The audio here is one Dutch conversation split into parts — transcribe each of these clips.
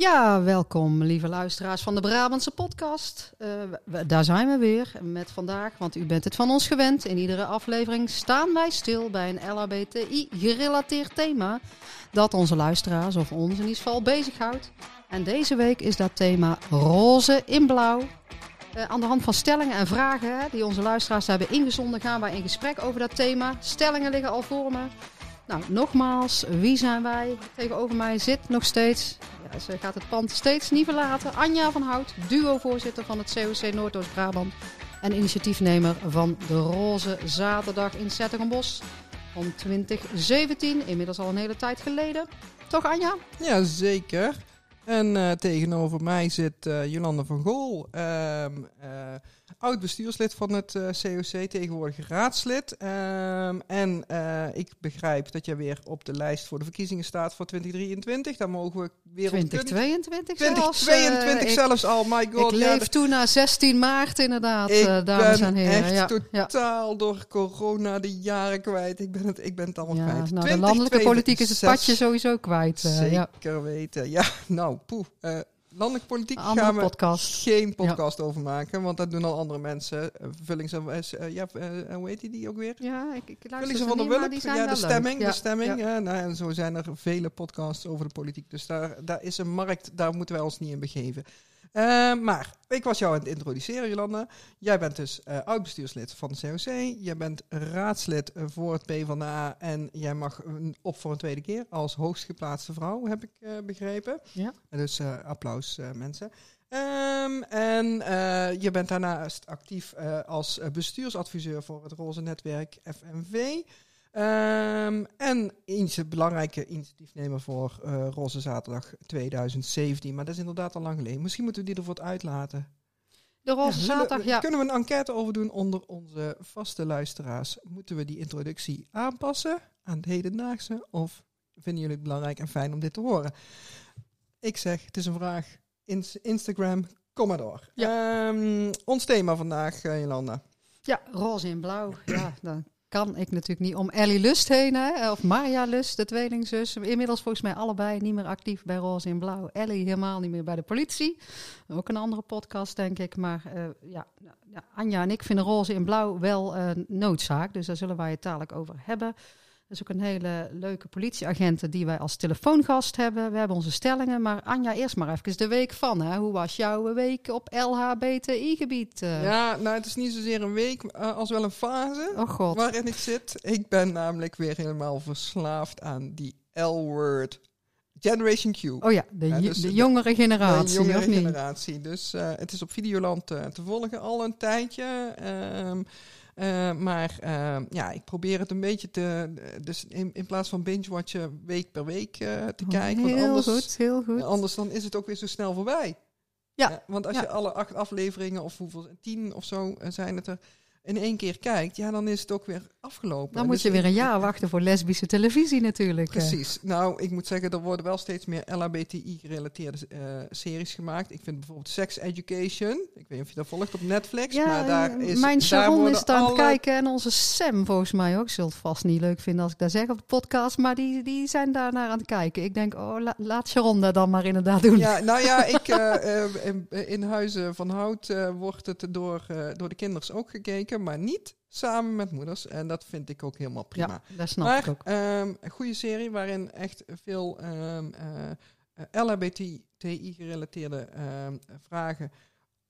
Ja, welkom lieve luisteraars van de Brabantse podcast. We, daar zijn we weer met vandaag, want u bent het van ons gewend. In iedere aflevering staan wij stil bij een LHBTI-gerelateerd thema dat onze luisteraars of ons in ieder geval bezighoudt. En deze week is dat thema roze in blauw. Uh, aan de hand van stellingen en vragen die onze luisteraars hebben ingezonden, gaan wij in gesprek over dat thema. Stellingen liggen al voor me. Nou, nogmaals, wie zijn wij? Tegenover mij zit nog steeds, ja, ze gaat het pand steeds niet verlaten, Anja van Hout, duo-voorzitter van het COC Noordoost-Brabant en initiatiefnemer van de Roze Zaterdag in Zettingenbos van 2017, inmiddels al een hele tijd geleden. Toch Anja? Ja, zeker. En uh, tegenover mij zit uh, Jolande van Gool, uh, oud bestuurslid van het COC, tegenwoordig raadslid. Ehm, en ik begrijp dat jij weer op de lijst voor de verkiezingen staat voor 2023. Daar mogen we weer 2022 2022 zelfs, zelfs al, my god. Ik leef toen naar 16 maart inderdaad, ik dames en heren. echt ja. totaal door corona de jaren kwijt. Ik ben het, ik ben het allemaal ja, kwijt. Nou, de landelijke politiek is het padje sowieso kwijt. Zeker weten. Ja, nou, poeh. Landelijke politiek Andere gaan we podcast. geen podcast ja. over maken, want dat doen al andere mensen. Vullings, uh, ja, uh, hoe heet die, die ook weer? Ja, ik, ik Vullings van de Wulp. Ja, de stemming, ja. de stemming. Ja. nou, en zo zijn er vele podcasts over de politiek. Dus daar, daar is een markt, daar moeten wij ons niet in begeven. Uh, maar ik was jou aan het introduceren, Jolanda. Jij bent dus uh, oud-bestuurslid van de COC. Jij bent raadslid voor het PvdA. En jij mag op voor een tweede keer als hoogstgeplaatste vrouw, heb ik uh, begrepen. Ja. Dus applaus, mensen. Um, en je bent daarnaast actief als bestuursadviseur voor het Roze Netwerk FNV. Um, en een belangrijke initiatiefnemer voor uh, Roze Zaterdag 2017. Maar dat is inderdaad al lang geleden. Misschien moeten we die ervoor uitlaten. De Roze Ja, Zaterdag, zullen- ja. Kunnen we een enquête over doen onder onze vaste luisteraars? Moeten we die introductie aanpassen aan het hedendaagse? Of vinden jullie het belangrijk en fijn om dit te horen? Ik zeg, het is een vraag. Ins- Instagram, kom maar door. Ehm, ons thema vandaag, uh, Jolanda. Ja, roze en blauw. Ja, dan kan ik natuurlijk niet om Ellie Lust heen, hè? of Marja Lust, de tweelingzus. Inmiddels volgens mij allebei niet meer actief bij Roze in Blauw. Ellie helemaal niet meer bij de politie. Ook een andere podcast, denk ik. Maar uh, ja, ja, Anja en ik vinden Roze in Blauw wel uh, noodzaak. Dus daar zullen wij het dadelijk over hebben. Dat is ook een hele leuke politieagent die wij als telefoongast hebben. We hebben onze stellingen. Maar Anja, eerst maar even de week van. Hè? Hoe was jouw week op LHBTI-gebied? Uh? Ja, nou het is niet zozeer een week uh, als wel een fase oh God. waarin ik zit. Ik ben namelijk weer helemaal verslaafd aan die L-word. Generation Q. Oh ja, de, Ja, dus de jongere generatie, de jongere of niet? generatie. Dus eh, het is op Videoland eh, te volgen al een tijdje. Ehm, eh, maar ehm, ja, ik probeer het een beetje te... Dus in, in plaats van binge-watchen week per week eh, te kijken. Want Heel anders, goed, heel goed. anders dan is het ook weer zo snel voorbij. Ja. Eh, want als Ja. je alle acht afleveringen of hoeveel, tien of zo zijn het er, in één keer kijkt, ja, dan is het ook weer afgelopen. Dan moet Dus je weer ik- een jaar wachten voor lesbische televisie natuurlijk. eh. Precies. Nou, ik moet zeggen, er worden wel steeds meer LHBTI-gerelateerde eh, series gemaakt. Ik vind bijvoorbeeld Sex Education. Ik weet niet of je dat volgt op Netflix, Ja, maar daar eh, is... mijn daar Sharon is het aan het kijken en onze Sam volgens mij ook. Zult vast niet leuk vinden als ik dat zeg op de podcast, maar die, die zijn daar naar aan het kijken. Ik denk, oh, la- laat Sharon dat dan maar inderdaad doen. Ja, nou ja, ik, in, in Huizen van Hout wordt het door, door de kinders ook gekeken, maar niet samen met moeders. En dat vind ik ook helemaal prima. Ja, dat snap maar ik ook. ehm, een goede serie waarin echt veel ehm eh, LHBTI-gerelateerde ehm, vragen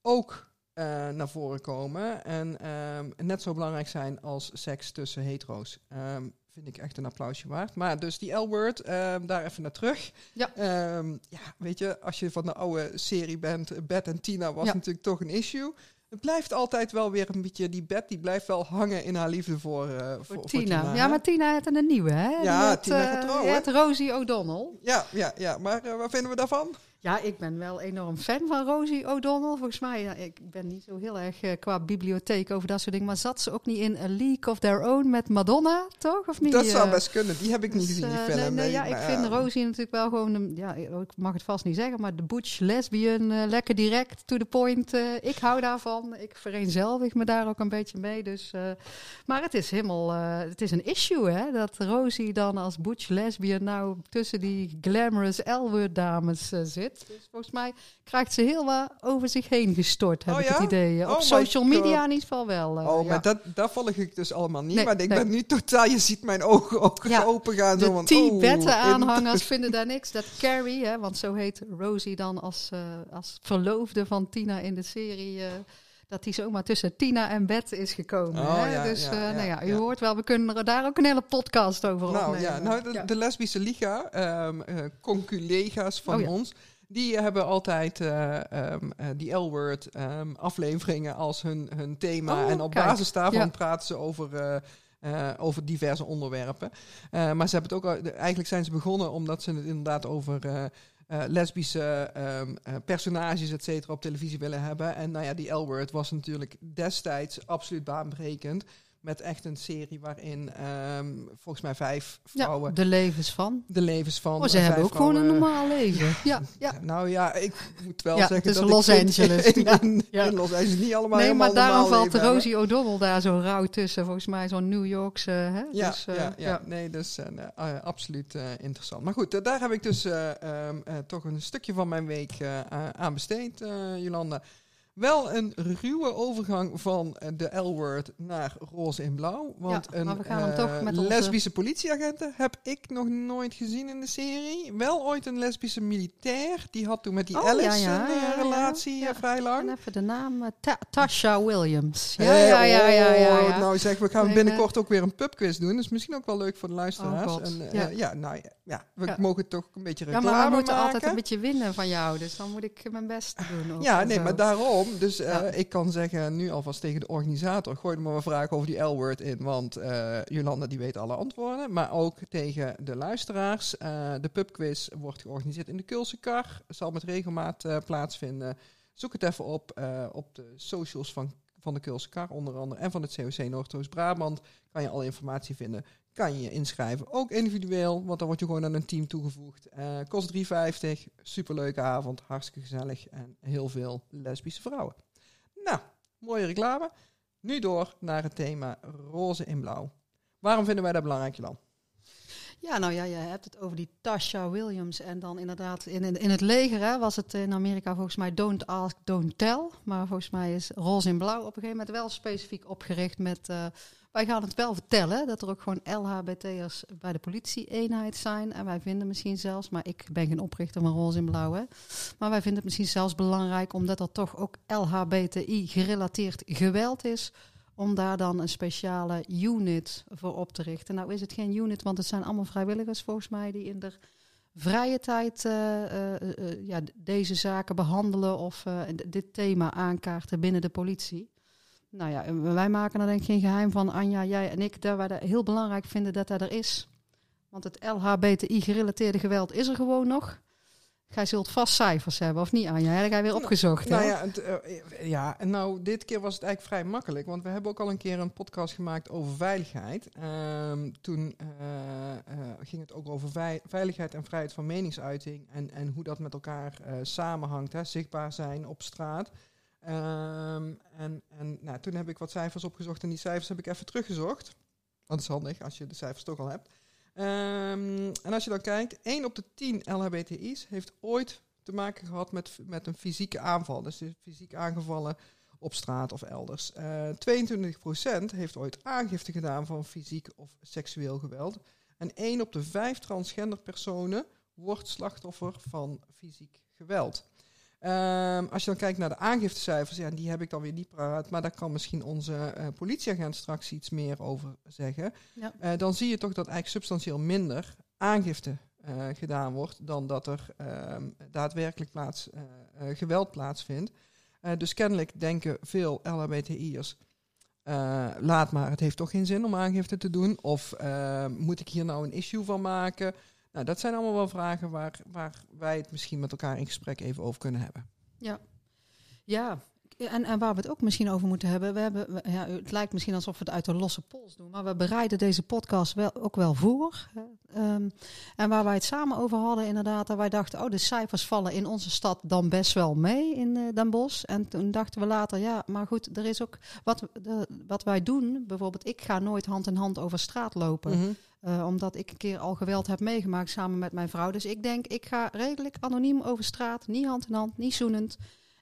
ook eh, naar voren komen. En net zo belangrijk zijn als seks tussen hetero's. Vind ik echt een applausje waard. Maar dus die L-word, daar even naar terug. Ja. Ja, weet je, als je van de oude serie bent, Bed en Tina was Ja. natuurlijk toch een issue. Het blijft altijd wel weer een beetje, die Bed die blijft wel hangen in haar liefde voor, eh, voor, Voor voor Tina. Ja, maar Tina heeft een nieuwe, hè? Ja, Tina eh, gaat trouwen. die heeft Rosie O'Donnell. Ja, ja, ja. maar eh, wat vinden we daarvan? Ja, ik ben wel enorm fan van Rosie O'Donnell. Volgens mij, ja, ik ben niet zo heel erg eh, qua bibliotheek over dat soort dingen. Maar zat ze ook niet in A League of Their Own met Madonna, toch? Of niet? dat zou eh? best kunnen. Die heb ik niet Dus, gezien, die eh, film. nee, nee, ja, ik maar vind Rosie natuurlijk wel gewoon, een, ja, ik mag het vast niet zeggen, maar de butch lesbian, lekker direct, to the point. ik hou daarvan. Ik vereenzelvig me daar ook een beetje mee. Dus, maar het is helemaal, het is een issue, hè, dat Rosie dan als butch lesbian nou tussen die glamorous L-word dames zit. Zit. Dus volgens mij krijgt ze heel wat over zich heen gestort, heb Oh ik ja? het idee. Oh Op my social media in ieder geval wel. eh, oh, ja. maar dat, dat volg ik dus allemaal niet. Nee, maar ik nee. ben nu totaal, je ziet mijn ogen ook Ja, open gaan. zo De van, Tibetten-aanhangers oh, vinden daar niks. Dat Carrie, hè, want zo heet Rosie dan als, eh, als verloofde van Tina in de serie... eh, dat die zomaar tussen Tina en Bette is gekomen. Oh, hè? ja, dus ja, eh, ja, nou ja, u hoort wel, we kunnen er daar ook een hele podcast over Nou opnemen. ja, nou, de, Ja. de lesbische liga, eh, conculega's van Oh ons, die hebben altijd eh, ehm, eh, die L-word ehm, afleveringen als hun, hun thema. Oh, en op kijk. basis daarvan Ja. praten ze over, eh, over diverse onderwerpen. Maar ze hebben het ook, al- eigenlijk zijn ze begonnen omdat ze het inderdaad over lesbische ehm, eh, personages, et cetera, op televisie willen hebben. En nou ja, die L-word was natuurlijk destijds absoluut baanbrekend. Met echt een serie waarin ehm, volgens mij vijf Ja, vrouwen de levens van. de levens van. Oh, ze eh, hebben ook gewoon een normaal leven. Ja, ja. Nou ja, ik moet wel Ja, zeggen het is dat Los ik Angeles. In, in, Ja. in Los Angeles niet allemaal Nee, maar daarom valt Rosie O'Donnell daar zo rauw tussen. Volgens mij zo'n New Yorkse. Hè? Ja, dus, eh, ja, ja, nee, dus eh, absoluut interessant. Maar goed, daar heb ik dus eh, ehm, eh, toch een stukje van mijn week aan besteed, Jolanda. Wel een ruwe overgang van eh, de L-word naar roze in blauw. Want Ja, maar een we gaan hem eh, toch met onze- lesbische politieagenten heb ik nog nooit gezien in de serie. Wel ooit een lesbische militair. Die had toen met die Oh, Alice ja, ja, een ja, ja, relatie ja. vrij lang. En even de naam. eh, Ta- Tasha Williams. Ja, ja, ja, ja, ja, oh, ja. Nou zeg, we gaan Nee, binnenkort ook weer een pubquiz doen. Dus misschien ook wel leuk voor de luisteraars. Oh, en, Ja. ja. nou ja, ja, we Ja. mogen toch een beetje Ja, reclame maar we moeten maken. altijd een beetje winnen van jou. Dus dan moet ik mijn best doen. ook Ja, en nee, zo. maar daarom. Dus eh, Ja. ik kan zeggen nu alvast tegen de organisator: gooi er maar een vraag over die L-word in. Want eh, Jolanda die weet alle antwoorden. Maar ook tegen de luisteraars. Eh, de pubquiz wordt georganiseerd in de Kulse Kar. Zal met regelmaat plaatsvinden. Zoek het even op op de socials van, van de Kulse Kar onder andere. En van het COC Noordoost-Brabant kan je alle informatie vinden. Kan je inschrijven. Ook individueel, want dan word je gewoon aan een team toegevoegd. Eh, kost 3,50. Superleuke avond. Hartstikke gezellig. En heel veel lesbische vrouwen. Nou, mooie reclame. Nu door naar het thema roze in blauw. Waarom vinden wij dat belangrijk, Jan? Ja, nou ja, je hebt het over die Tasha Williams. En dan inderdaad, in, in, het leger was het in Amerika volgens mij don't ask, don't tell. Maar volgens mij is roze in blauw op een gegeven moment wel specifiek opgericht met... eh, wij gaan het wel vertellen, dat er ook gewoon LHBT'ers bij de politie-eenheid zijn. En wij vinden misschien zelfs, maar ik ben geen oprichter van roze in blauw, hè. Maar wij vinden het misschien zelfs belangrijk, omdat er toch ook LHBTI-gerelateerd geweld is om daar dan een speciale unit voor op te richten. Nou is het geen unit, want het zijn allemaal vrijwilligers volgens mij die in de vrije tijd eh, eh, eh, ja, deze zaken behandelen of dit thema aankaarten binnen de politie. Nou ja, wij maken er denk ik geen geheim van, Anja, jij en ik, dat wij dat heel belangrijk vinden dat dat er is. Want het LHBTI-gerelateerde geweld is er gewoon nog. Gij zult vast cijfers hebben, of niet Anja? Heb jij weer Nou, opgezocht, Nou hè? ja, het, eh, ja, en nou, dit keer was het eigenlijk vrij makkelijk. Want we hebben ook al een keer een podcast gemaakt over veiligheid. Ehm, toen eh, eh, ging het ook over vei- veiligheid en vrijheid van meningsuiting. En, en hoe dat met elkaar samenhangt. Hè, zichtbaar zijn op straat. Ehm, en en nou, toen heb ik wat cijfers opgezocht. En die cijfers heb ik even teruggezocht. Want dat is handig als je de cijfers toch al hebt. Ehm, en als je dan kijkt, 1 op de 10 LHBTI's heeft ooit te maken gehad met, met een fysieke aanval. Dus fysiek aangevallen op straat of elders. Eh 22% heeft ooit aangifte gedaan van fysiek of seksueel geweld. En 1 op de 5 transgender personen wordt slachtoffer van fysiek geweld. Ehm, als je dan kijkt naar de aangiftecijfers, ja, die heb ik dan weer niet paraat, maar daar kan misschien onze eh, politieagent straks iets meer over zeggen. Ja. Eh, dan zie je toch dat eigenlijk substantieel minder aangifte eh, gedaan wordt dan dat er ehm, daadwerkelijk plaats, geweld plaatsvindt. Dus kennelijk denken veel LHBTI'ers, laat maar, het heeft toch geen zin om aangifte te doen. Of moet ik hier nou een issue van maken? Nou, dat zijn allemaal wel vragen waar, waar wij het misschien met elkaar in gesprek even over kunnen hebben. Ja, en, en waar we het ook misschien over moeten hebben. We hebben we- ja, het lijkt misschien alsof we het uit de losse pols doen. Maar we bereiden deze podcast wel, ook wel voor. Ehm, en waar wij het samen over hadden, inderdaad. Dat wij dachten, oh, de cijfers vallen in onze stad dan best wel mee in eh, Den Bosch. En toen dachten we later, ja, maar goed, er is ook wat, de, wat wij doen. Bijvoorbeeld, ik ga nooit hand in hand over straat lopen. Eh, omdat ik een keer al geweld heb meegemaakt samen met mijn vrouw. Dus ik denk, ik ga redelijk anoniem over straat. Niet hand in hand, niet zoenend.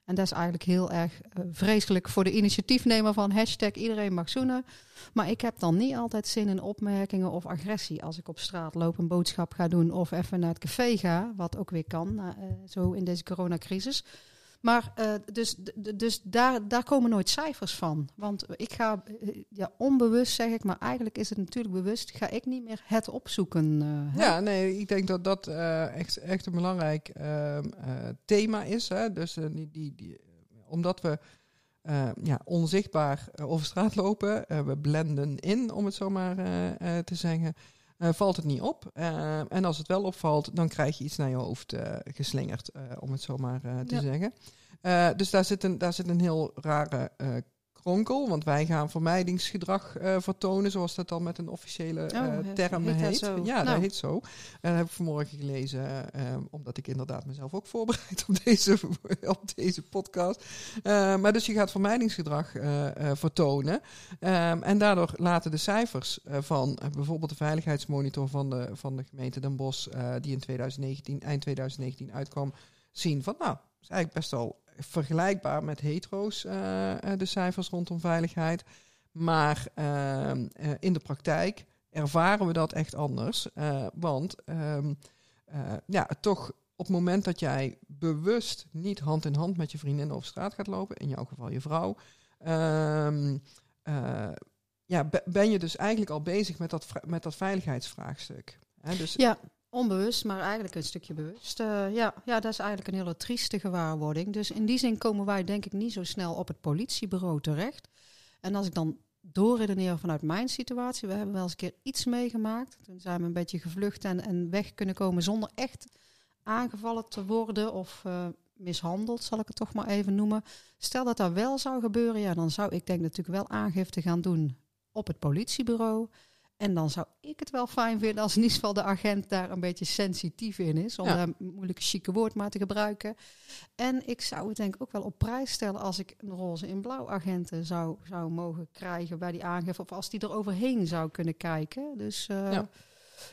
En dat is eigenlijk heel erg eh, vreselijk voor de initiatiefnemer van hashtag iedereen mag zoenen. Maar ik heb dan niet altijd zin in opmerkingen of agressie als ik op straat loop, een boodschap ga doen of even naar het café ga. Wat ook weer kan, eh, zo in deze coronacrisis. Maar eh, dus, dus daar, daar komen nooit cijfers van. Want ik ga, eh, ja, onbewust zeg ik, maar eigenlijk is het natuurlijk bewust, ga ik niet meer het opzoeken. eh? Ja, nee, ik denk dat dat echt, echt een belangrijk thema is. Hè? Dus die, die, omdat we ja, onzichtbaar over straat lopen, we blenden in, om het zo maar te zeggen, eh, valt het niet op. Eh, en als het wel opvalt, dan krijg je iets naar je hoofd eh, geslingerd, om het zo maar te Ja. zeggen. Dus daar zit, een, daar zit een heel rare kronkel, want wij gaan vermijdingsgedrag eh, vertonen, zoals dat dan met een officiële eh, Oh, he- term heet heet. dat? Ja, dat Nou. heet zo. En dat heb ik vanmorgen gelezen, eh, omdat ik inderdaad mezelf ook voorbereid op deze, op deze podcast. Eh, maar dus je gaat vermijdingsgedrag eh, eh, vertonen. Ehm, en daardoor laten de cijfers eh, van eh, bijvoorbeeld de veiligheidsmonitor van de, van de gemeente Den Bosch, eh, die in 2019, eind 2019 uitkwam, zien van nou, is eigenlijk best wel vergelijkbaar met hetero's, eh, eh, de cijfers rondom veiligheid. Maar ehm, eh, in de praktijk ervaren we dat echt anders. Want ehm, eh, ja, toch op het moment dat jij bewust niet hand in hand met je vriendin over straat gaat lopen, in jouw geval je vrouw, ehm, eh, ja, be- ben je dus eigenlijk al bezig met dat, met dat veiligheidsvraagstuk. Hè, dus Ja, onbewust, maar eigenlijk een stukje bewust. Eh, ja, ja, dat is eigenlijk een hele trieste gewaarwording. Dus in die zin komen wij denk ik niet zo snel op het politiebureau terecht. En als ik dan doorredeneer vanuit mijn situatie, we hebben wel eens een keer iets meegemaakt. Toen zijn we een beetje gevlucht en, en weg kunnen komen zonder echt aangevallen te worden of eh, mishandeld, zal ik het toch maar even noemen. Stel dat dat wel zou gebeuren, ja, dan zou ik denk natuurlijk wel aangifte gaan doen op het politiebureau. En dan zou ik het wel fijn vinden als in ieder geval de agent daar een beetje sensitief in is. Om Ja. daar een moeilijke chique woord maar te gebruiken. En ik zou het denk ik ook wel op prijs stellen als ik een roze in blauw agenten zou, zou mogen krijgen bij die aangifte. Of als die er overheen zou kunnen kijken. Dus eh, Ja.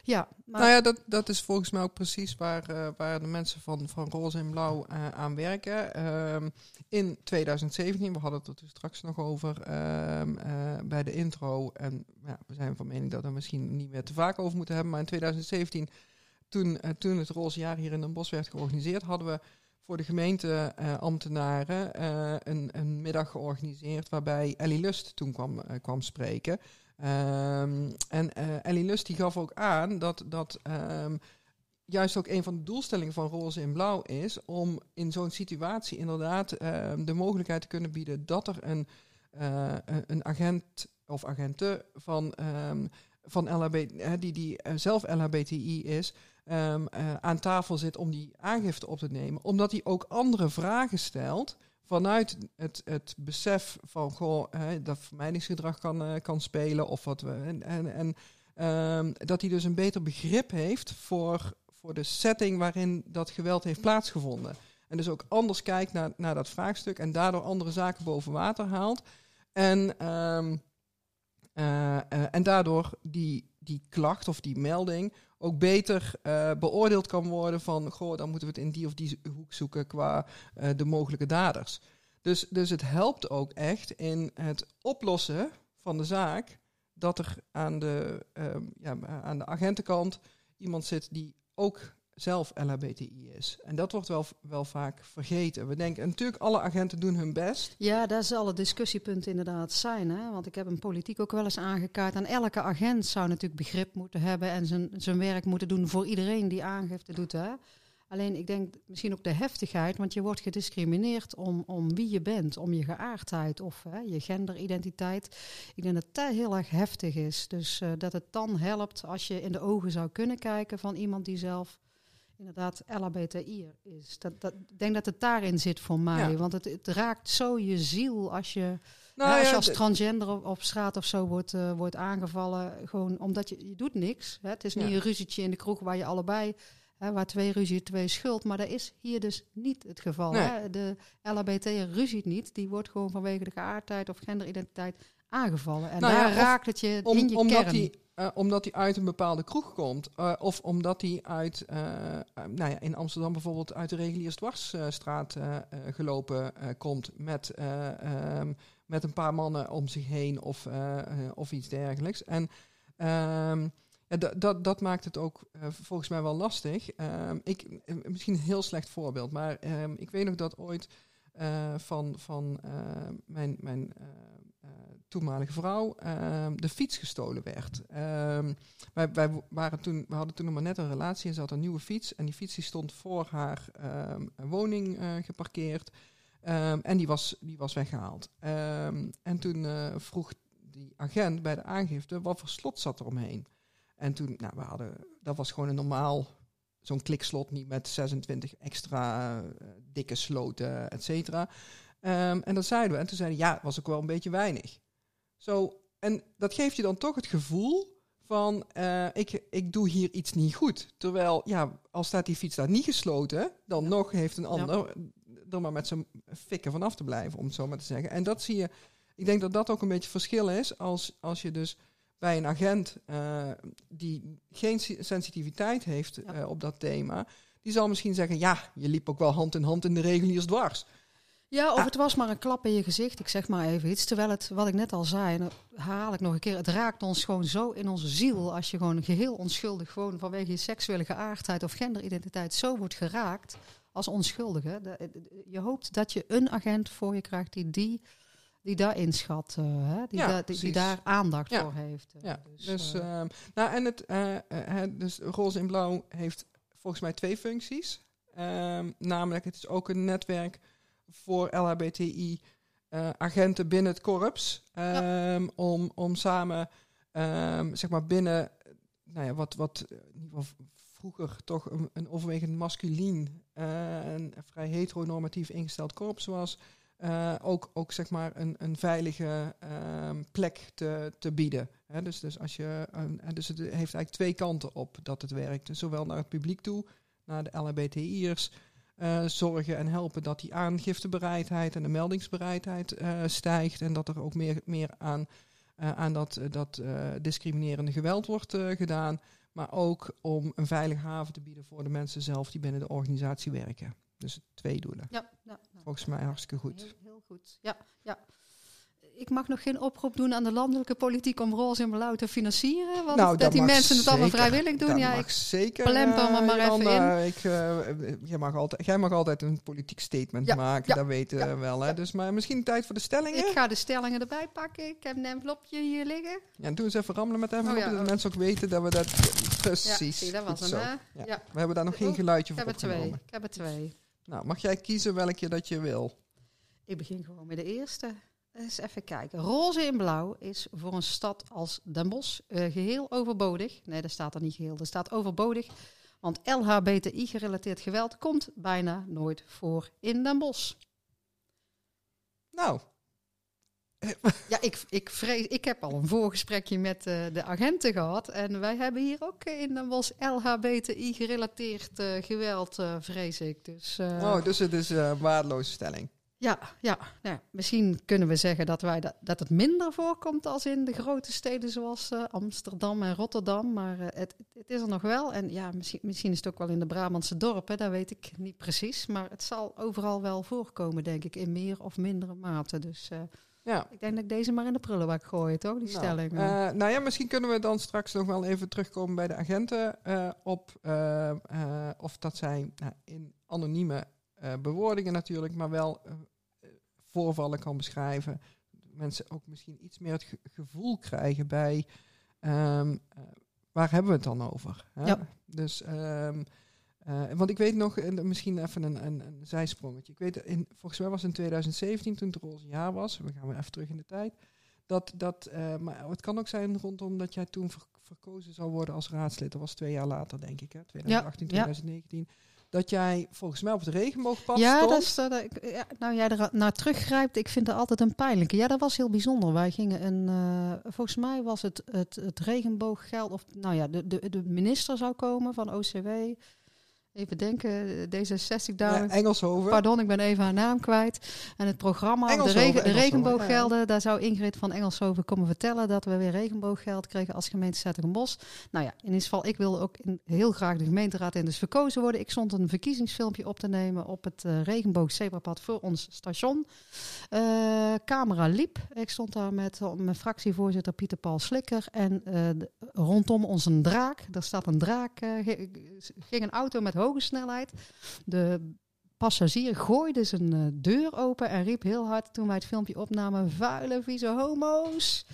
Ja. Nou ja, dat, dat is volgens mij ook precies waar, eh, waar de mensen van, van Roze en Blauw eh, aan werken. Ehm, in 2017, we hadden het er toen straks nog over ehm, eh, bij de intro. En ja, we zijn van mening dat we misschien niet meer te vaak over moeten hebben. Maar in 2017, toen, toen het Roze Jaar hier in Den Bosch werd georganiseerd, hadden we voor de gemeenteambtenaren eh een, een middag georganiseerd waarbij Ellie Lust toen kwam, kwam spreken. Ehm, en eh, Ellie Lust die gaf ook aan dat, dat ehm, juist ook een van de doelstellingen van Roze in Blauw is om in zo'n situatie inderdaad ehm, de mogelijkheid te kunnen bieden dat er een, eh, een- agent of agenten van, van LHB, die, die eh, zelf LHBTI is, aan tafel zit om die aangifte op te nemen. Omdat hij ook andere vragen stelt vanuit het, het besef van goh, hè, dat vermijdingsgedrag kan, eh, kan spelen of wat we. En, en, en ehm, dat hij dus een beter begrip heeft voor, voor de setting waarin dat geweld heeft plaatsgevonden. En dus ook anders kijkt naar, naar dat vraagstuk en daardoor andere zaken boven water haalt. En, ehm, eh, eh, en daardoor die, die klacht of die melding ook beter eh, beoordeeld kan worden van, goh, dan moeten we het in die of die hoek zoeken qua eh, de mogelijke daders. Dus, dus het helpt ook echt in het oplossen van de zaak dat er aan de, ehm, ja, aan de agentenkant iemand zit die ook zelf LHBTI is. En dat wordt wel, wel vaak vergeten. We denken, en natuurlijk, alle agenten doen hun best. Ja, daar zal het discussiepunt inderdaad zijn. Hè? Want ik heb een politiek ook wel eens aangekaart. En elke agent zou natuurlijk begrip moeten hebben en zijn, zijn werk moeten doen voor iedereen die aangifte doet. Hè? Alleen ik denk misschien ook de heftigheid, want je wordt gediscrimineerd om, om wie je bent, om je geaardheid of hè, je genderidentiteit. Ik denk dat dat heel erg heftig is. Dus eh, dat het dan helpt als je in de ogen zou kunnen kijken van iemand die zelf inderdaad LHBTI is. Dat, dat, ik denk dat het daarin zit voor mij. Ja. Want het, het raakt zo je ziel als je, Nou, als, je transgender op, op straat of zo wordt, eh, wordt aangevallen. Gewoon omdat je, je doet niks. Hè? Het is niet Ja. een ruzietje in de kroeg waar je allebei... Hè, waar twee ruzie, twee schuld. Maar dat is hier dus niet het geval. Nee. Hè? De LHBT ruziet niet. Die wordt gewoon vanwege de geaardheid of genderidentiteit aangevallen. En Nou ja, daar of raakt het je Om- in je omdat kern. hij eh, omdat hij uit een bepaalde kroeg komt. eh, of omdat hij uit, eh, nou ja, in Amsterdam bijvoorbeeld uit de Reguliersdwarsstraat gelopen komt. Met, eh, ehm, met een paar mannen om zich heen of, of iets dergelijks. En ehm, ja, dat- dat, dat maakt het ook volgens mij wel lastig. Ehm, ik, misschien een heel slecht voorbeeld, maar ik weet nog dat ooit van, van mijn, mijn toenmalige vrouw ehm, de fiets gestolen werd. Ehm, wij, wij, waren toen, we hadden toen nog maar net een relatie en ze had een nieuwe fiets. En die fiets die stond voor haar ehm, woning eh, geparkeerd. En die was, die was weggehaald. En toen eh, vroeg die agent bij de aangifte wat voor slot zat er omheen. En toen, nou, we hadden, dat was gewoon een normaal, zo'n klikslot, niet met 26 extra eh, dikke sloten, et cetera. En dat zeiden we. En toen zeiden ja, was ook wel een beetje weinig. Zo, en dat geeft je dan toch het gevoel van, eh, ik, ik doe hier iets niet goed. Terwijl, ja, al staat die fiets daar niet gesloten, dan Ja. nog heeft een ander er maar met zijn fikken vanaf te blijven, om het zo maar te zeggen. En dat zie je, ik denk dat dat ook een beetje verschil is als, als je dus bij een agent eh, die geen si- sensitiviteit heeft Ja. eh, op dat thema, die zal misschien zeggen, ja, je liep ook wel hand in hand in de reguliers dwars. Ja, of Ah. het was maar een klap in je gezicht. Ik zeg maar even iets. Terwijl het, wat ik net al zei, en dat herhaal ik nog een keer. Het raakt ons gewoon zo in onze ziel. Als je gewoon geheel onschuldig, gewoon vanwege je seksuele geaardheid of genderidentiteit, zo wordt geraakt als onschuldige. Je hoopt dat je een agent voor je krijgt die, die, die daar inschat. eh, hè? Die, Ja, die, daar aandacht Ja. voor heeft. eh. Ja, dus, dus, eh, ehm, nou, en het, dus Roze in Blauw heeft volgens mij twee functies. Ehm, namelijk, het is ook een netwerk voor LHBTI eh, agenten binnen het korps. ehm, om, om samen, ehm, zeg maar binnen, nou ja, wat, wat in ieder geval vroeger toch een, een overwegend masculien eh, en vrij heteronormatief ingesteld korps was. eh, ook, ook zeg maar een, een veilige ehm, plek te, te bieden. Dus, dus, als je, dus het heeft eigenlijk twee kanten op dat het werkt. Dus zowel naar het publiek toe, naar de LHBTI'ers, eh, zorgen en helpen dat die aangiftebereidheid en de meldingsbereidheid eh, stijgt. En dat er ook meer, meer aan, eh, aan dat, dat discriminerende geweld wordt gedaan. Maar ook om een veilige haven te bieden voor de mensen zelf die binnen de organisatie werken. Dus twee doelen. ja, ja. Volgens mij hartstikke goed. Heel, heel goed. Ja, ja. Ik mag nog geen oproep doen aan de landelijke politiek om roze en blauw te financieren. Want Nou, dat, dat die mensen het allemaal vrijwillig doen. Ja, ik, zeker. plemper me eh, maar even Jolanda. Ik, eh, jij, mag altijd, jij mag altijd een politiek statement Ja, maken, ja, dat weten ja, we wel. Hè? Dus, maar misschien tijd voor de stellingen? ik ga de stellingen erbij pakken. Ik heb een envelopje hier liggen. Ja, doe eens even rammelen met even, Oh, ja, dat de oh. mensen ook weten dat we dat... Precies. Ja, zie, dat was hem? Ja. We hebben daar nog geen Oh, geluidje Ik voor heb er twee. Ik heb er twee. Nou, mag jij kiezen welke dat je wil? Ik begin gewoon met de eerste. Eens even kijken. Roze in blauw is voor een stad als Den Bosch eh, geheel overbodig. Nee, dat staat er niet geheel. Er staat overbodig. Want LHBTI-gerelateerd geweld komt bijna nooit voor in Den Bosch. Nou, Ja, ik, ik, vrees, ik heb al een voorgesprekje met eh, de agenten gehad. En wij hebben hier ook in Den Bosch LHBTI-gerelateerd eh, geweld, vrees ik. Dus, oh, dus het is een waardeloze stelling. Ja, ja. Nou, misschien kunnen we zeggen dat, wij dat, dat het minder voorkomt als in de grote steden zoals eh, Amsterdam en Rotterdam. Maar eh, het, het is er nog wel. En ja, misschien, misschien is het ook wel in de Brabantse dorpen, dat weet ik niet precies. Maar het zal overal wel voorkomen, denk ik, in meer of mindere mate. Dus eh, Ja. ik denk dat ik deze maar in de prullenbak gooi, toch, die Nou, stelling. nou ja, misschien kunnen we dan straks nog wel even terugkomen bij de agenten op of dat zij nou, in anonieme bewoordingen natuurlijk, maar wel eh, eh, voorvallen kan beschrijven. Mensen ook misschien iets meer het ge- gevoel krijgen bij ehm, eh, waar hebben we het dan over? Hè? Ja. Dus, ehm, eh, want ik weet nog, eh, misschien even een, een, een zijsprongetje. Ik weet, in, volgens mij was het in 2017 toen het roze jaar was. We gaan weer even terug in de tijd. Dat, dat, eh, maar het kan ook zijn rondom dat jij toen ver- verkozen zou worden als raadslid, dat was twee jaar later, denk ik, hè? 2018, Ja, 2019. Dat jij volgens mij op het regenboogpad ja, stond. dat is, dat ja, nou jij er naar teruggrijpt, ik vind het altijd een pijnlijke. Ja, dat was heel bijzonder. Wij gingen een, eh, volgens mij was het, het, het regenbooggeld, of nou ja, de, de, de minister zou komen van OCW. Even denken, D66 daar. Ja, Engelshoven. Pardon, ik ben even haar naam kwijt. En het programma, de, regen, regenbooggelden, daar zou Ingrid van Engelshoven komen vertellen dat we weer regenbooggeld kregen als gemeente Zettingenbos. Nou ja, in ieder geval, ik wilde ook in, heel graag de gemeenteraad in dus verkozen worden. Ik stond een verkiezingsfilmpje op te nemen op het uh, regenboogzebrapad voor ons station. Uh, camera liep. Ik stond daar met uh, mijn fractievoorzitter Pieter Paul Slikker en rondom ons een draak. Daar staat een draak, ging een auto met hoge snelheid. De passagier gooide zijn uh, deur open en riep heel hard toen wij het filmpje opnamen: vuile, vieze homo's.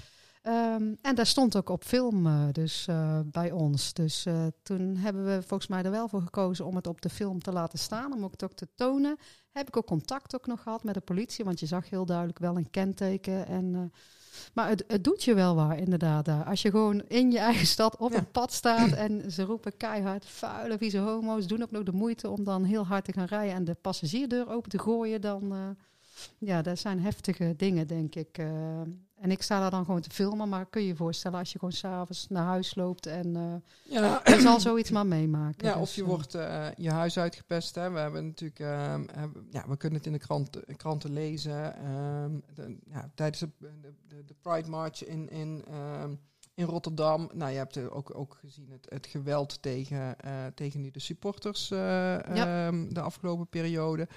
Um, en daar stond ook op film uh, dus, uh, bij ons. Dus toen hebben we volgens mij er wel voor gekozen om het op de film te laten staan, om het ook te tonen. Heb ik ook contact ook nog gehad met de politie, want je zag heel duidelijk wel een kenteken. En, maar het, het, doet je wel waar, inderdaad. Daar. Als je gewoon in je eigen stad op ja. een pad staat en ze roepen keihard, vuile, vieze homo's, doen ook nog de moeite om dan heel hard te gaan rijden en de passagierdeur open te gooien, dan... ja, dat zijn heftige dingen, denk ik. En ik sta daar dan gewoon te filmen, maar kun je je voorstellen als je gewoon s'avonds naar huis loopt en uh, ja. je zal zoiets maar meemaken. Ja, dus, of je uh, wordt uh, je huis uitgepest. Hè. We hebben natuurlijk, uh, ja, we kunnen het in de krant, kranten lezen. Um, de, ja, tijdens de, de, de, Pride March in, in, um, in Rotterdam. Nou, je hebt ook, ook gezien het, het geweld tegen, tegen nu de supporters ja. um, de afgelopen periode.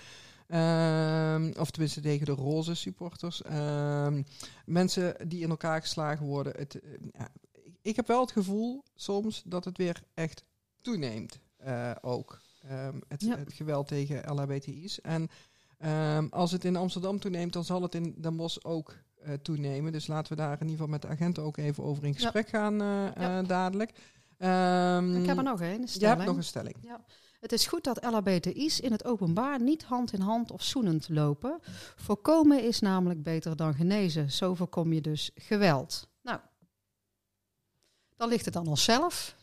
Um, of tenminste tegen de roze supporters. Um, mensen die in elkaar geslagen worden. Het, ja, ik heb wel het gevoel soms dat het weer echt toeneemt. Uh, ook. Um, het, ja. het, geweld tegen LHBTI's. En als het in Amsterdam toeneemt, dan zal het in Den Bosch ook uh, toenemen. Dus laten we daar in ieder geval met de agenten ook even over in gesprek ja. gaan dadelijk. ik heb er nog een. Je hebt nog een stelling. Ja. Het is goed dat LHBTI's in het openbaar niet hand in hand of zoenend lopen. Voorkomen is namelijk beter dan genezen. Zo voorkom je dus geweld. Nou, dan ligt het aan onszelf.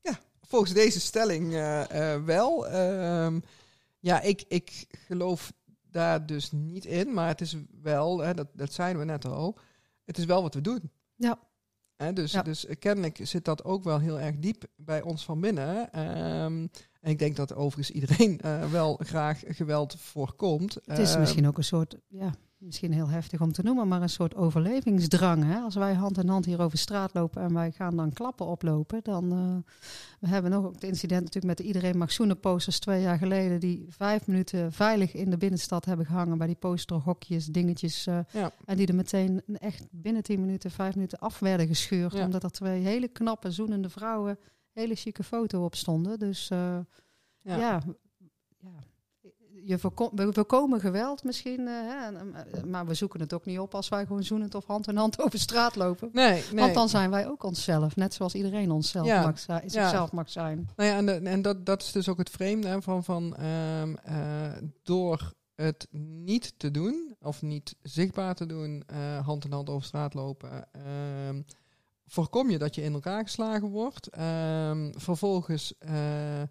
Ja, volgens deze stelling uh, uh, wel. Uh, ja, ik, ik geloof daar dus niet in, maar het is wel, hè, dat, dat zijn we net al, het is wel wat we doen. Ja. Hè, dus, ja. dus kennelijk zit dat ook wel heel erg diep bij ons van binnen. En ik denk dat overigens iedereen uh, wel graag geweld voorkomt. Het is uh, misschien ook een soort, ja, misschien heel heftig om te noemen, maar een soort overlevingsdrang. Hè? Als wij hand in hand hier over straat lopen en wij gaan dan klappen oplopen, dan uh, we hebben nog ook het incident natuurlijk met de Iedereen Mag Zoenen posters twee jaar geleden, die vijf minuten veilig in de binnenstad hebben gehangen bij die posterhokjes, dingetjes. uh, ja. En die er meteen echt binnen tien minuten, vijf minuten af werden gescheurd, Ja. omdat er twee hele knappe, zoenende vrouwen hele chique foto op stonden. Dus uh, ja. ja, ja. Je voorkom, we voorkomen geweld misschien, uh, hè, maar we zoeken het ook niet op als wij gewoon zoenend of hand in hand over straat lopen. Nee, nee. Want dan zijn wij ook onszelf, net zoals iedereen onszelf Ja. mag, zijn, zichzelf mag zijn. Nou ja, en, de- en dat, dat is dus ook het vreemde hè, van, van ehm, eh, door het niet te doen, of niet zichtbaar te doen, eh, hand in hand over straat lopen, ehm, voorkom je dat je in elkaar geslagen wordt. Ehm, vervolgens eh,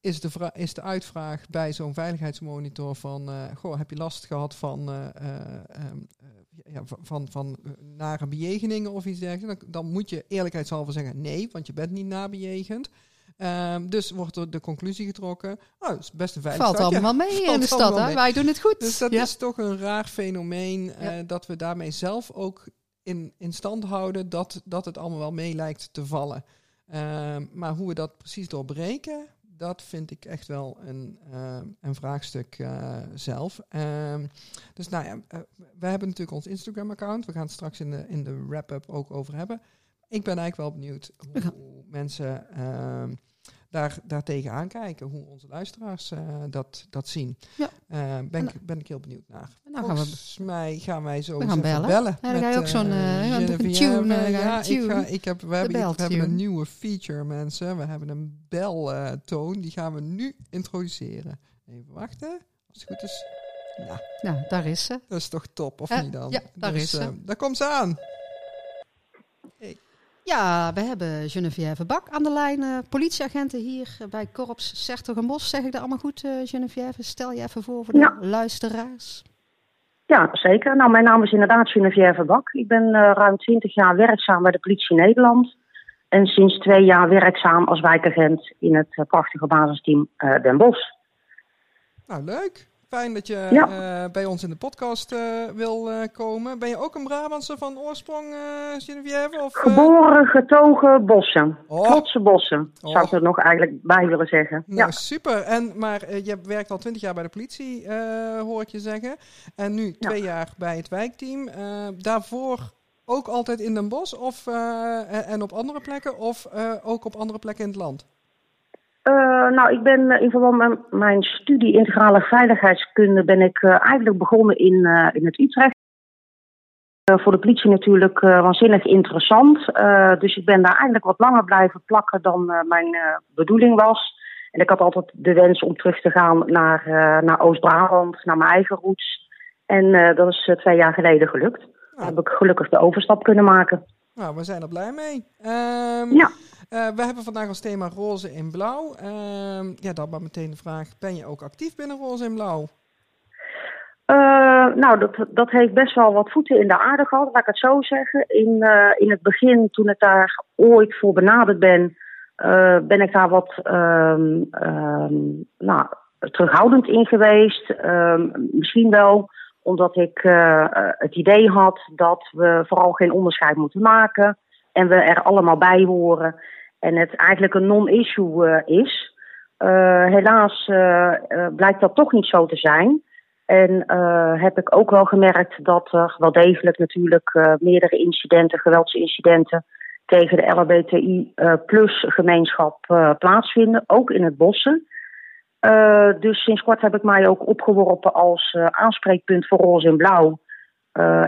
is, de is de uitvraag bij zo'n veiligheidsmonitor van, eh, goh, heb je last gehad van, eh, eh, ehm, eh, ja, van, van, van nare bejegeningen of iets dergelijks? Dan, dan moet je eerlijkheidshalve zeggen nee, want je bent niet nabejegend. Ehm, dus wordt er de conclusie getrokken, oh, het is best een veilig Valt allemaal mee in de stad, hè? Wij doen het goed. Dus dat ja. is toch een raar fenomeen Ja. dat we daarmee zelf ook in, in stand houden dat, dat het allemaal wel mee lijkt te vallen. Ehm, maar hoe we dat precies doorbreken, dat vind ik echt wel een, eh, een vraagstuk eh, zelf. Ehm, dus nou ja, eh, we hebben natuurlijk ons Instagram-account. We gaan het straks in de, in de wrap-up ook over hebben. Ik ben eigenlijk wel benieuwd hoe, mensen ehm, daar, daar tegenaan kijken. Hoe onze luisteraars dat, dat zien. Ja. Ben, En- ik, ben ik heel benieuwd naar. Dan gaan we Volgens mij gaan wij zo We gaan even bellen. bellen. Ja, dan ga je ook zo'n, een Geneviève. tune, eh, ja, tune. Ik, ga, ik heb, we, hebben, we hebben een nieuwe feature, mensen. We hebben een beltoon. die gaan we nu introduceren. Even wachten. Als het goed is. Nou, Nou, daar is ze. dat is toch top, of Eh, niet dan? ja, daar Dus, is ze. eh, daar komt ze aan. Ja, we hebben Geneviève Bak aan de lijn. Uh, politieagenten hier bij Korps Sertogenbos. Zeg ik dat allemaal goed, uh, Geneviève? Stel je even voor voor de ja. luisteraars. Ja, zeker. Nou, mijn naam is inderdaad Geneviève Bak. Ik ben uh, ruim 20 jaar werkzaam bij de politie Nederland. En sinds twee jaar werkzaam als wijkagent in het prachtige basisteam Den Bosch. Nou, leuk. Fijn dat je uh, bij ons in de podcast uh, wil uh, komen. Ben je ook een Brabantse van oorsprong, Geneviève? Of, Geboren, getogen bossen. Oh. Trotse bossen, oh. zou ik er nog eigenlijk bij willen zeggen. Nou, ja. super. En, maar je werkt al twintig jaar bij de politie, hoor ik je zeggen. En nu twee jaar bij het wijkteam. daarvoor ook altijd in Den Bosch of, en op andere plekken? Of ook op andere plekken in het land? Uh, nou, ik ben uh, in verband met mijn studie integrale veiligheidskunde ben ik uh, eigenlijk begonnen in, in het Utrecht. voor de politie natuurlijk waanzinnig interessant. dus ik ben daar eigenlijk wat langer blijven plakken dan mijn bedoeling was. En ik had altijd de wens om terug te gaan naar, naar Oost-Brabant, naar mijn eigen roots. En dat is twee jaar geleden gelukt. Nou. heb ik gelukkig de overstap kunnen maken. Nou, we zijn er blij mee. Um, ja. Uh, we hebben vandaag als thema roze in blauw. Uh, ja, dan maar meteen de vraag: ben je ook actief binnen roze in blauw? Uh, nou, dat, dat heeft best wel wat voeten in de aarde gehad, laat ik het zo zeggen. In, uh, in het begin, toen ik daar ooit voor benaderd ben, ben ik daar wat ehm, ehm, nou, terughoudend in geweest. misschien wel omdat ik het idee had dat we vooral geen onderscheid moeten maken en we er allemaal bij horen en het eigenlijk een non-issue uh, is. Uh, helaas uh, blijkt dat toch niet zo te zijn. En heb ik ook wel gemerkt dat er wel degelijk natuurlijk meerdere incidenten, geweldsincidenten tegen de LHBTI plus gemeenschap plaatsvinden, ook in het bossen. Dus sinds kort heb ik mij ook opgeworpen als aanspreekpunt voor roze en blauw.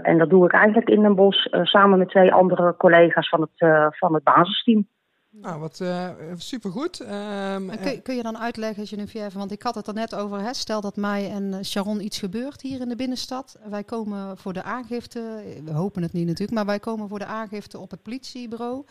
en dat doe ik eigenlijk in Den Bosch samen met twee andere collega's van het, van het basisteam. Nou, wat uh, supergoed. Um, kun, kun, je dan uitleggen, Geneviève, want ik had het er net over, hè, stel dat mij en eh, Sharon iets gebeurt hier in de binnenstad. Wij komen voor de aangifte, we hopen het niet natuurlijk, maar wij komen voor de aangifte op het politiebureau.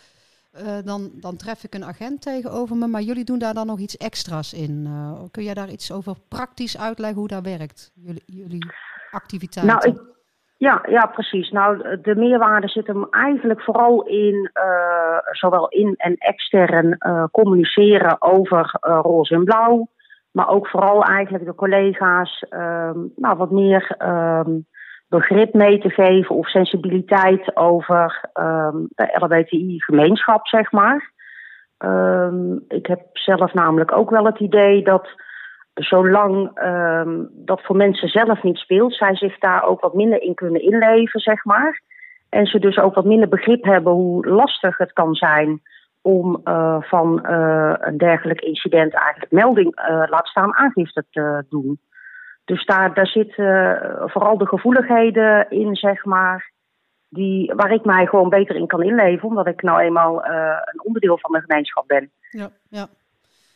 Uh, dan, dan tref ik een agent tegenover me, maar jullie doen daar dan nog iets extra's in. kun jij daar iets over praktisch uitleggen hoe dat werkt, jullie, jullie activiteiten? Nou, ja, ja, precies. Nou, de meerwaarde zit hem eigenlijk vooral in uh, zowel in- en extern communiceren over roze en blauw. Maar ook vooral eigenlijk de collega's um, nou, wat meer um, begrip mee te geven of sensibiliteit over um, de LHBTI-gemeenschap, zeg maar. ik heb zelf namelijk ook wel het idee dat zolang um, dat voor mensen zelf niet speelt, zij zich daar ook wat minder in kunnen inleven, zeg maar. En ze dus ook wat minder begrip hebben hoe lastig het kan zijn om uh, van uh, een dergelijk incident eigenlijk melding, uh, laat staan aangifte te doen. Dus daar, daar zitten vooral de gevoeligheden in, zeg maar, die, waar ik mij gewoon beter in kan inleven, omdat ik nou eenmaal een onderdeel van de gemeenschap ben. Ja, ja.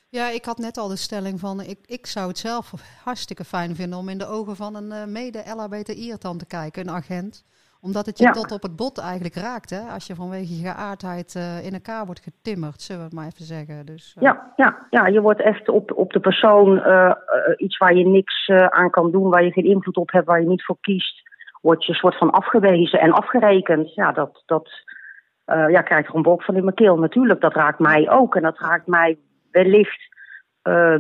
Ja, ik had net al de stelling van, ik, ik zou het zelf hartstikke fijn vinden om in de ogen van een uh, mede-LHBTI'er dan te kijken, een agent. Omdat het je tot op het bot eigenlijk raakt, hè? Als je vanwege je geaardheid uh, in elkaar wordt getimmerd, zullen we het maar even zeggen. Dus, uh... ja, ja, ja, je wordt echt op, op de persoon iets waar je niks aan kan doen, waar je geen invloed op hebt, waar je niet voor kiest, word je soort van afgewezen en afgerekend. Ja, dat, dat ja, krijgt een bok van in mijn keel. Natuurlijk, dat raakt mij ook en dat raakt mij wellicht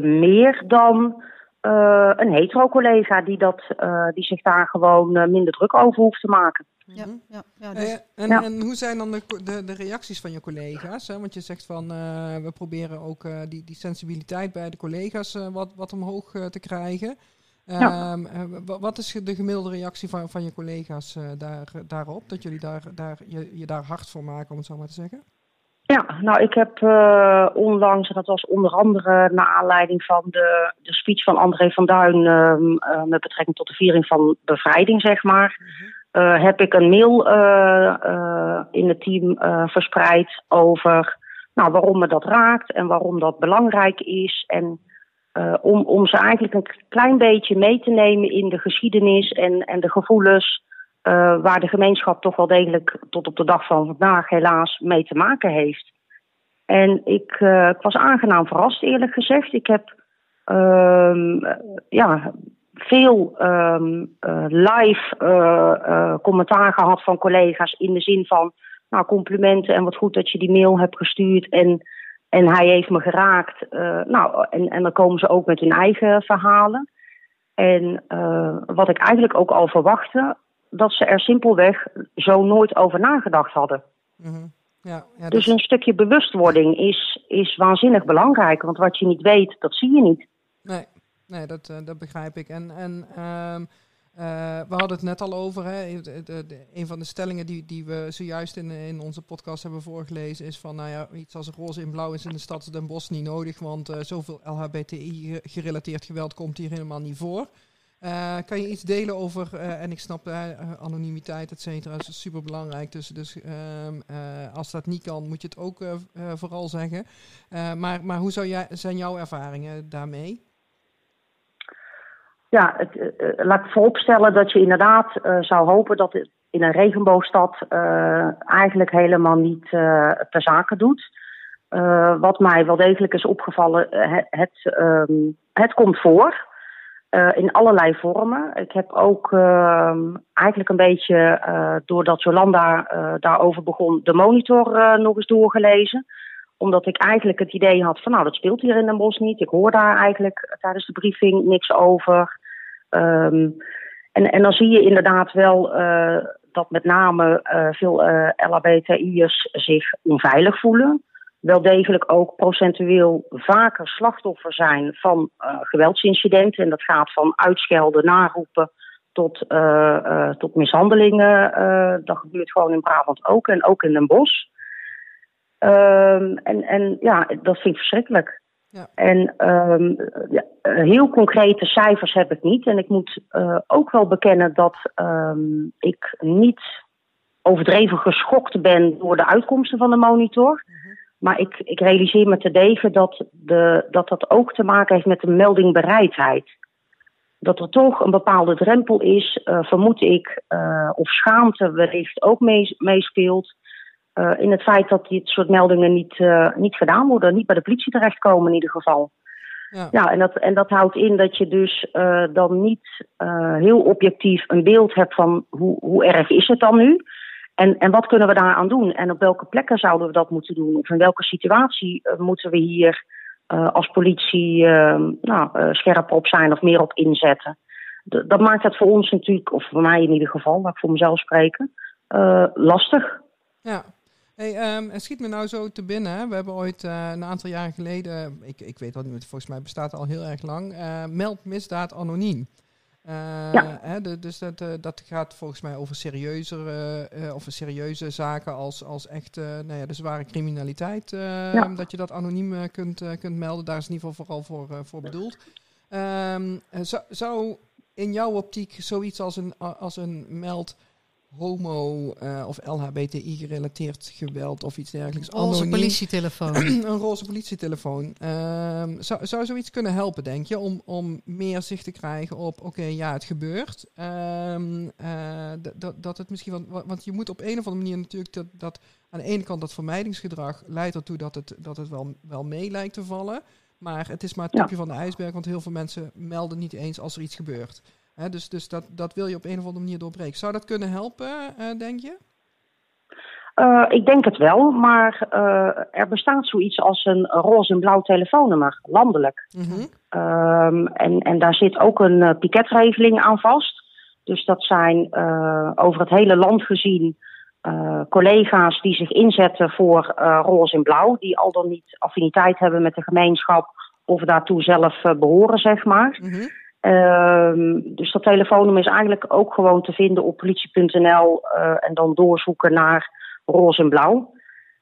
meer dan uh, een hetero-collega die, dat, uh, die zich daar gewoon minder druk over hoeft te maken. Ja, ja, ja, dus, en, ja. en, hoe zijn dan de, de, de, reacties van je collega's? Hè? Want je zegt van we proberen ook die, die sensibiliteit bij de collega's wat, wat omhoog te krijgen. Um, wat is de gemiddelde reactie van, van je collega's daar, daarop? Dat jullie daar, daar, je, je daar hard voor maken, om het zo maar te zeggen? Ja, nou ik heb uh, onlangs, en dat was onder andere naar aanleiding van de, de speech van André van Duin uh, met betrekking tot de viering van bevrijding, zeg maar, uh, heb ik een mail in het team verspreid over nou, waarom me dat raakt en waarom dat belangrijk is. En om, om ze eigenlijk een klein beetje mee te nemen in de geschiedenis en, en de gevoelens waar de gemeenschap toch wel degelijk tot op de dag van vandaag helaas mee te maken heeft. En ik, ik was aangenaam verrast, eerlijk gezegd. Ik heb ehm, ja, veel ehm, live commentaar gehad van collega's in de zin van nou, complimenten en wat goed dat je die mail hebt gestuurd. En, en hij heeft me geraakt. Nou, en, en dan komen ze ook met hun eigen verhalen. En wat ik eigenlijk ook al verwachtte, dat ze er simpelweg zo nooit over nagedacht hadden. Mm -hmm. ja, ja, dus een stukje bewustwording is, is waanzinnig belangrijk. Want wat je niet weet, dat zie je niet. Nee, nee dat, uh, dat begrijp ik. En, en um, uh, we hadden het net al over. Hè, de, de, een van de stellingen die, die we zojuist in, in onze podcast hebben voorgelezen is van, nou ja, iets als roze in blauw is in de stad Den Bosch niet nodig, want uh, zoveel LHBTI-gerelateerd geweld komt hier helemaal niet voor. Uh, kan je iets delen over, en ik snap anonimiteit, et cetera, is super belangrijk. Dus, dus ehm, als dat niet kan, moet je het ook vooral zeggen. maar, maar hoe zou jij, zijn jouw ervaringen daarmee? ja, het, uh, laat ik vooropstellen dat je inderdaad uh, zou hopen dat het in een regenboogstad uh, eigenlijk helemaal niet ter zake doet. wat mij wel degelijk is opgevallen, het, um, het komt voor. In allerlei vormen. Ik heb ook ehm, eigenlijk een beetje, doordat Jolanda daarover begon, de monitor nog eens doorgelezen omdat ik eigenlijk het idee had van nou, dat speelt hier in Den Bosch niet. Ik hoor daar eigenlijk tijdens de briefing niks over. Um, en, en dan zie je inderdaad wel dat met name veel LHBTI'ers zich onveilig voelen. Wel degelijk ook procentueel vaker slachtoffer zijn van geweldsincidenten. En dat gaat van uitschelden, naroepen tot, tot mishandelingen. dat gebeurt gewoon in Brabant ook en ook in Den Bosch. Um, en, en ja, dat vind ik verschrikkelijk. Ja. En um, ja, heel concrete cijfers heb ik niet. En ik moet ook wel bekennen dat um, ik niet overdreven geschokt ben door de uitkomsten van de monitor. Mm -hmm. Maar ik, ik realiseer me te degen dat, de, dat dat ook te maken heeft met de meldingbereidheid. Dat er toch een bepaalde drempel is, uh, vermoed ik, uh, of schaamte wellicht ook meespeelt. Uh, in het feit dat dit soort meldingen niet, niet gedaan worden, niet bij de politie terechtkomen in ieder geval. Ja, ja en, dat, en dat houdt in dat je dus uh, dan niet heel objectief een beeld hebt van hoe, hoe erg is het dan nu? En, en wat kunnen we daaraan doen? En op welke plekken zouden we dat moeten doen? Of in welke situatie moeten we hier als politie nou, scherp op zijn of meer op inzetten? Dat maakt het voor ons natuurlijk, of voor mij in ieder geval, laat ik voor mezelf spreken, lastig. Ja, Hey, het schiet me nou zo te binnen. We hebben ooit uh, een aantal jaren geleden, ik, ik weet dat niet, volgens mij bestaat het al heel erg lang, uh, meld misdaad anoniem. Uh, ja. hè, de, dus dat, dat gaat volgens mij over serieuzer, over serieuze zaken als, als echt nou ja, de zware criminaliteit. Ja. Dat je dat anoniem kunt, kunt melden. Daar is in ieder geval vooral voor, voor bedoeld. Um, zou, zou in jouw optiek zoiets als een, als een meld homo uh, of LHBTI gerelateerd geweld of iets dergelijks. Een roze politietelefoon. een roze politietelefoon. Uh, zou, zou zoiets kunnen helpen, denk je, om, om meer zicht te krijgen op, oké, ja, het gebeurt. Uh, dat, dat het misschien, want, want je moet op een of andere manier natuurlijk dat, dat aan de ene kant dat vermijdingsgedrag leidt ertoe dat het, dat het wel, wel mee lijkt te vallen. Maar het is maar het topje ja. van de ijsberg, want heel veel mensen melden niet eens als er iets gebeurt dus dus dat, dat wil je op een of andere manier doorbreken. Zou dat kunnen helpen, uh, denk je? Uh, ik denk het wel, maar uh, er bestaat zoiets als een roze en blauw telefoonnummer, landelijk. Mm -hmm. um, en, en daar zit ook een piketregeling aan vast. Dus dat zijn over het hele land gezien collega's die zich inzetten voor roze en blauw, die al dan niet affiniteit hebben met de gemeenschap of daartoe zelf behoren, zeg maar. Mm -hmm. Um, dus dat telefoonnummer is eigenlijk ook gewoon te vinden op politie.nl uh, en dan doorzoeken naar roze en blauw.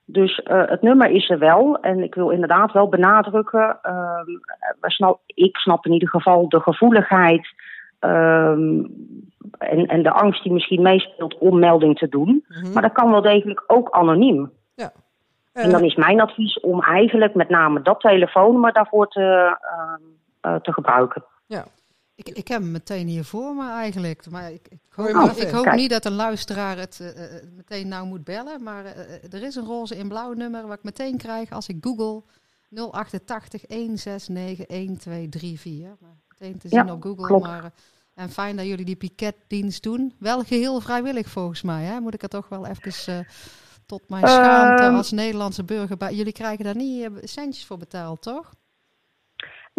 Dus uh, het nummer is er wel. En ik wil inderdaad wel benadrukken. Um, snap, ik snap in ieder geval de gevoeligheid um, en, en de angst die misschien meespeelt om melding te doen. Mm -hmm. Maar dat kan wel degelijk ook anoniem. Ja. Uh, en dan is mijn advies om eigenlijk met name dat telefoonnummer daarvoor te, te gebruiken. Ik, ik heb hem meteen hier voor me eigenlijk. Maar ik, ik hoop, maar ik hoop niet dat een luisteraar het eh, eh, meteen nou moet bellen. Maar eh, eh, er is een roze in blauw nummer wat ik meteen krijg als ik google 088 169 1234. Maar meteen te Ja, zien op Google. klopt. Maar, eh, en fijn dat jullie die piketdienst doen. Wel geheel vrijwillig volgens mij. Hè? Moet ik er toch wel even eh, tot mijn schaamte Ehm. als Nederlandse burger bij. Jullie krijgen daar niet eh, centjes voor betaald, toch?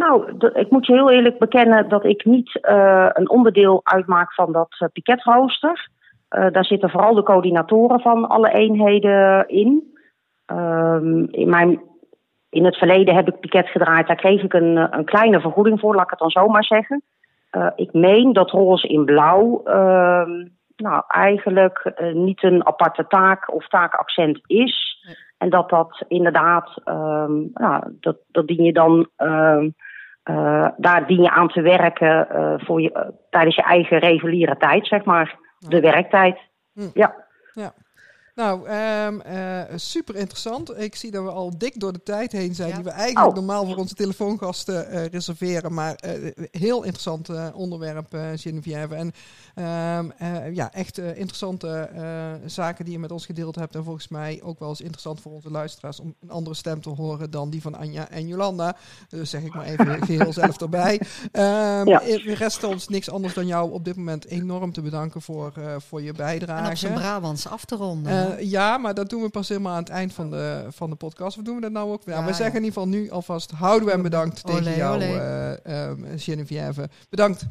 Nou, ik moet je heel eerlijk bekennen dat ik niet eh, een onderdeel uitmaak van dat uh, piketrooster. Uh, daar zitten vooral de coördinatoren van alle eenheden in. Um, in, mijn, in het verleden heb ik piket gedraaid. Daar kreeg ik een, een kleine vergoeding voor, laat ik het dan zo maar zeggen. Ik meen dat roze in blauw uh, nou, eigenlijk niet een aparte taak of taakaccent is. En dat dat inderdaad, um, nou, dat, dat dien je dan, uh, daar dien je aan te werken voor je, tijdens je eigen reguliere tijd, zeg maar. De werktijd. Hm. Ja. ja. Nou, um, uh, super interessant. Ik zie dat we al dik door de tijd heen zijn, ja. die we eigenlijk oh. normaal voor onze telefoongasten uh, reserveren. Maar uh, heel interessant onderwerp, Geneviève. En um, ja, echt interessante zaken die je met ons gedeeld hebt. En volgens mij ook wel eens interessant voor onze luisteraars om een andere stem te horen dan die van Anja en Jolanda. Dus zeg ik maar even geheel zelf erbij. Um, ja. Er rest ons niks anders dan jou op dit moment enorm te bedanken voor, voor je bijdrage. En op zijn Brabants af te ronden. Uh, ja, maar dat doen we pas helemaal aan het eind van de, van de podcast. Of doen we dat nou ook? Ja, ja we zeggen in ieder geval nu alvast houden we en bedankt olé, tegen jou, uh, um, Geneviève. Bedankt.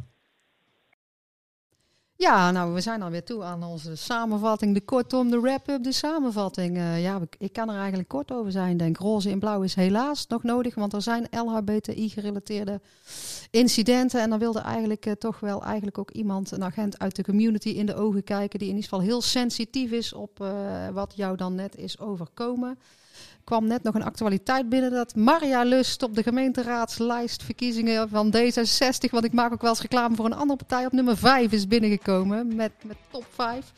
Ja, nou, we zijn alweer toe aan onze samenvatting. De kortom, de wrap-up, de samenvatting. Uh, ja, ik kan er eigenlijk kort over zijn, denk Roze in blauw is helaas nog nodig, want er zijn LHBTI-gerelateerde incidenten. En dan wilde eigenlijk uh, toch wel eigenlijk ook iemand, een agent uit de community, in de ogen kijken, die in ieder geval heel sensitief is op uh, wat jou dan net is overkomen kwam net nog een actualiteit binnen dat Maria Lust op de gemeenteraadslijstverkiezingen van D66, want ik maak ook wel eens reclame voor een andere partij, op nummer 5 is binnengekomen met, met top 5.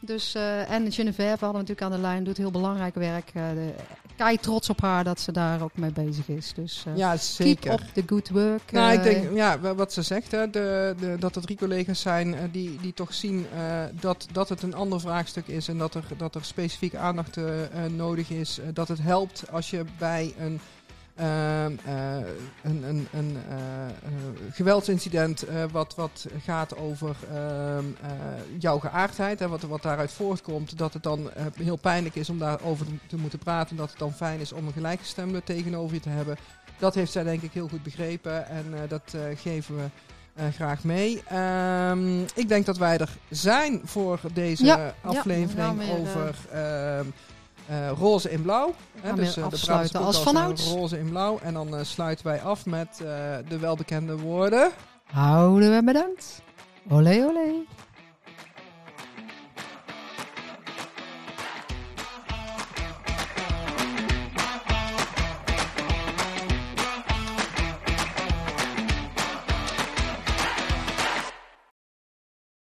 Dus, uh, en Geneviève hadden we natuurlijk aan de lijn, doet heel belangrijk werk. Uh, de, kei trots op haar dat ze daar ook mee bezig is. Dus uh, ja, zeker. keep up the good work. Nou, ik denk, ja, wat ze zegt, hè, de, de, dat er drie collega's zijn die, die toch zien dat, dat het een ander vraagstuk is en dat er, dat er specifieke aandacht nodig is, dat het helpt als je bij een, een, een, een uh, geweldsincident wat, wat gaat over jouw geaardheid en wat, wat daaruit voortkomt, dat het dan heel pijnlijk is om daarover te moeten praten. Dat het dan fijn is om een gelijkgestemde tegenover je te hebben. Dat heeft zij denk ik heel goed begrepen en dat geven we uh, graag mee. Um, ik denk dat wij er zijn voor deze ja, aflevering ja, over uh, uh, roze in blauw. Hè, dus uh, de als vanouds. Roze in blauw. En dan uh, sluiten wij af met de welbekende woorden. Houden we bedankt. Olé olé.